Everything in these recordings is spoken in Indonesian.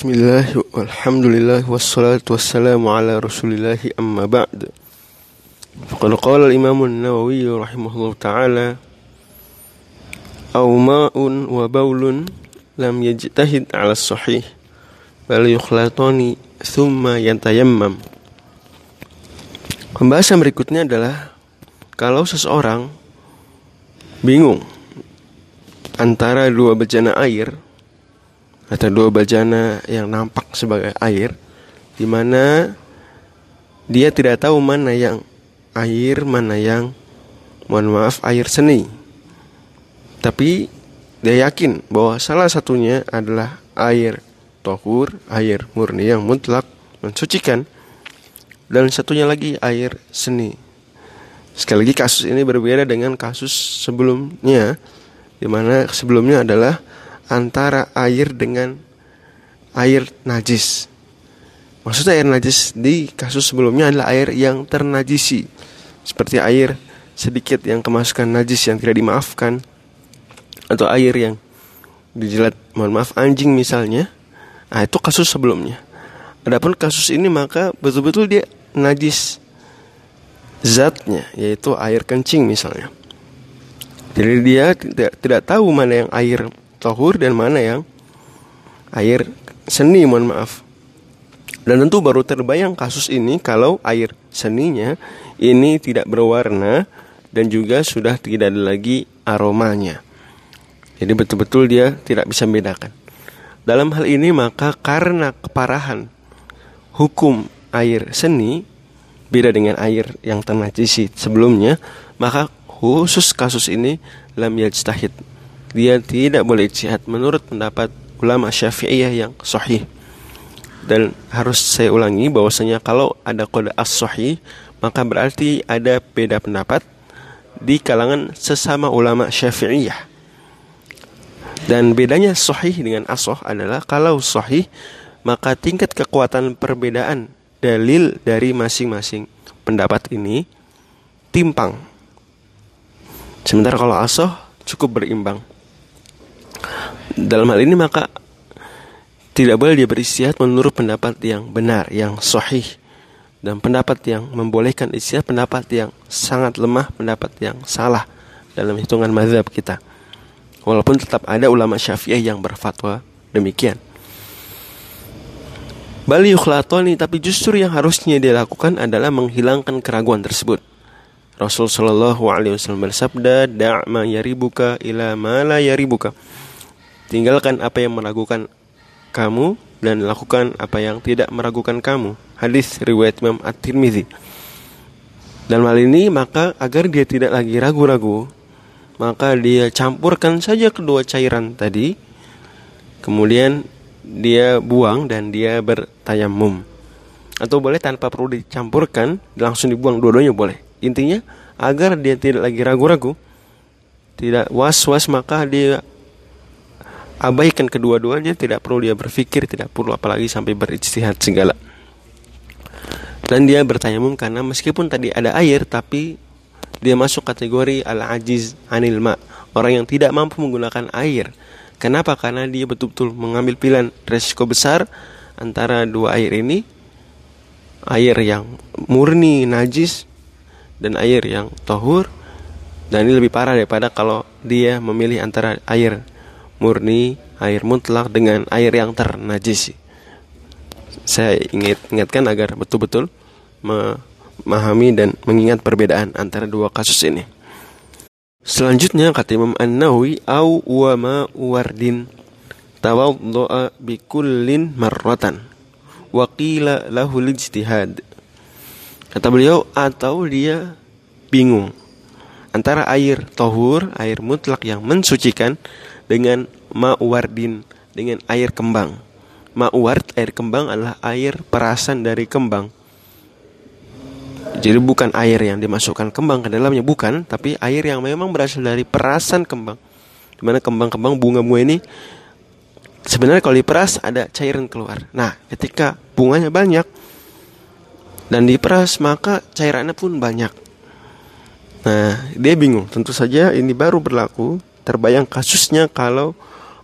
Bismillah, walhamdulillah, wassalatu wassalamu ala rasulillahi amma ba'd. Faqad qala al-imam nawawi rahimahullah ta'ala Aw ma'un wa baulun lam yajtahid ala sahih Bal yukhlatani thumma yantayammam Pembahasan berikutnya adalah Kalau seseorang bingung antara dua bejana air atau dua bejana yang nampak sebagai air di mana dia tidak tahu mana yang air mana yang mohon maaf air seni. Tapi dia yakin bahwa salah satunya adalah air tohur air murni yang mutlak mensucikan dan satunya lagi air seni. Sekali lagi kasus ini berbeda dengan kasus sebelumnya di mana sebelumnya adalah antara air dengan air najis. Maksudnya air najis di kasus sebelumnya adalah air yang ternajisi. Seperti air sedikit yang kemasukan najis yang tidak dimaafkan atau air yang dijilat mohon maaf anjing misalnya. Nah, itu kasus sebelumnya. Adapun kasus ini maka betul-betul dia najis zatnya yaitu air kencing misalnya. Jadi dia tidak tidak tahu mana yang air tohur dan mana yang air seni mohon maaf. Dan tentu baru terbayang kasus ini kalau air seninya ini tidak berwarna dan juga sudah tidak ada lagi aromanya. Jadi betul-betul dia tidak bisa membedakan. Dalam hal ini maka karena keparahan hukum air seni beda dengan air yang ternajisi sebelumnya maka khusus kasus ini lam yajtahid dia tidak boleh ijtihad menurut pendapat ulama Syafi'iyah yang sahih. Dan harus saya ulangi bahwasanya kalau ada kode as-sahih maka berarti ada beda pendapat di kalangan sesama ulama Syafi'iyah. Dan bedanya sahih dengan asoh adalah kalau sahih maka tingkat kekuatan perbedaan dalil dari masing-masing pendapat ini timpang. Sementara kalau asoh cukup berimbang. Dalam hal ini maka tidak boleh dia beristihad menurut pendapat yang benar, yang sahih dan pendapat yang membolehkan istihad pendapat yang sangat lemah, pendapat yang salah dalam hitungan mazhab kita. Walaupun tetap ada ulama Syafi'iyah yang berfatwa demikian. Bali yukhlatoni tapi justru yang harusnya dia lakukan adalah menghilangkan keraguan tersebut. Rasul Shallallahu Alaihi Wasallam bersabda, "Da'ma yaribuka ila ma la yaribuka." Tinggalkan apa yang meragukan kamu dan lakukan apa yang tidak meragukan kamu. Hadis riwayat Imam At-Tirmizi. Dan hal ini maka agar dia tidak lagi ragu-ragu, maka dia campurkan saja kedua cairan tadi. Kemudian dia buang dan dia bertayamum. Atau boleh tanpa perlu dicampurkan, langsung dibuang dua-duanya boleh. Intinya agar dia tidak lagi ragu-ragu, tidak was-was maka dia abaikan kedua-duanya tidak perlu dia berpikir tidak perlu apalagi sampai berijtihad segala. Dan dia bertayamum karena meskipun tadi ada air tapi dia masuk kategori al-ajiz anil ma orang yang tidak mampu menggunakan air. Kenapa? Karena dia betul-betul mengambil pilihan resiko besar antara dua air ini air yang murni najis dan air yang tohur dan ini lebih parah daripada kalau dia memilih antara air murni, air mutlak dengan air yang ternajis. Saya ingat ingatkan agar betul-betul memahami dan mengingat perbedaan antara dua kasus ini. Selanjutnya kata Imam An-Nawawi au wa ma wardin tawaddu'a bi kullin marratan wa qila lahu ijtihad. Kata beliau atau dia bingung antara air tohur, air mutlak yang mensucikan dengan ma'wardin dengan air kembang. Ma'ward air kembang adalah air perasan dari kembang. Jadi bukan air yang dimasukkan kembang ke dalamnya bukan, tapi air yang memang berasal dari perasan kembang. Di mana kembang-kembang bunga-bunga ini sebenarnya kalau diperas ada cairan keluar. Nah, ketika bunganya banyak dan diperas maka cairannya pun banyak. Nah, dia bingung. Tentu saja ini baru berlaku terbayang kasusnya kalau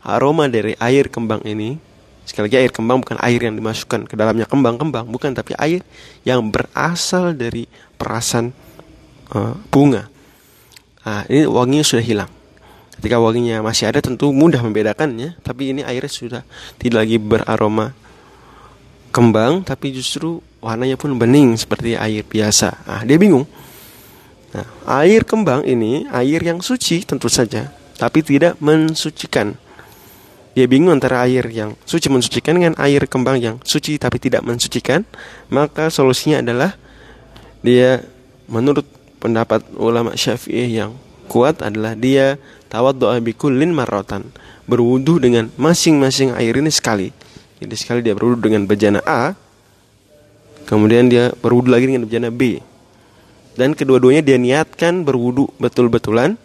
aroma dari air kembang ini Sekali lagi air kembang bukan air yang dimasukkan ke dalamnya kembang-kembang, bukan tapi air yang berasal dari perasan uh, bunga. Nah, ini wanginya sudah hilang. Ketika wanginya masih ada tentu mudah membedakannya, tapi ini airnya sudah tidak lagi beraroma kembang, tapi justru warnanya pun bening seperti air biasa. Ah, dia bingung. Nah, air kembang ini air yang suci tentu saja, tapi tidak mensucikan. Dia bingung antara air yang suci mensucikan dengan air kembang yang suci tapi tidak mensucikan. Maka solusinya adalah dia menurut pendapat ulama Syafi'i yang kuat adalah dia tawaddu'a bikullin marrotan. Berwudu dengan masing-masing air ini sekali. Jadi sekali dia berwudu dengan bejana A, kemudian dia berwudu lagi dengan bejana B. Dan kedua-duanya dia niatkan berwudu betul-betulan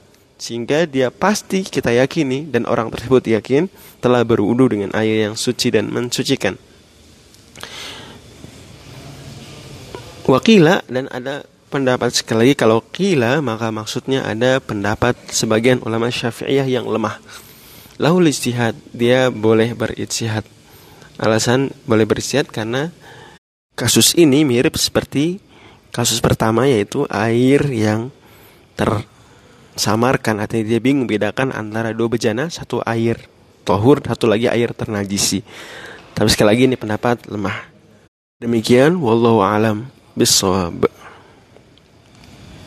sehingga dia pasti kita yakini dan orang tersebut yakin telah berwudu dengan air yang suci dan mensucikan. Wakila dan ada pendapat sekali lagi kalau kila maka maksudnya ada pendapat sebagian ulama syafi'iyah yang lemah. Lahul istihad dia boleh beristihad. Alasan boleh beristihad karena kasus ini mirip seperti kasus pertama yaitu air yang ter samarkan. Artinya dia bingung bedakan antara dua bejana satu air tohur satu lagi air ternajisi tapi sekali lagi ini pendapat lemah. Demikian wallahu alam bisawab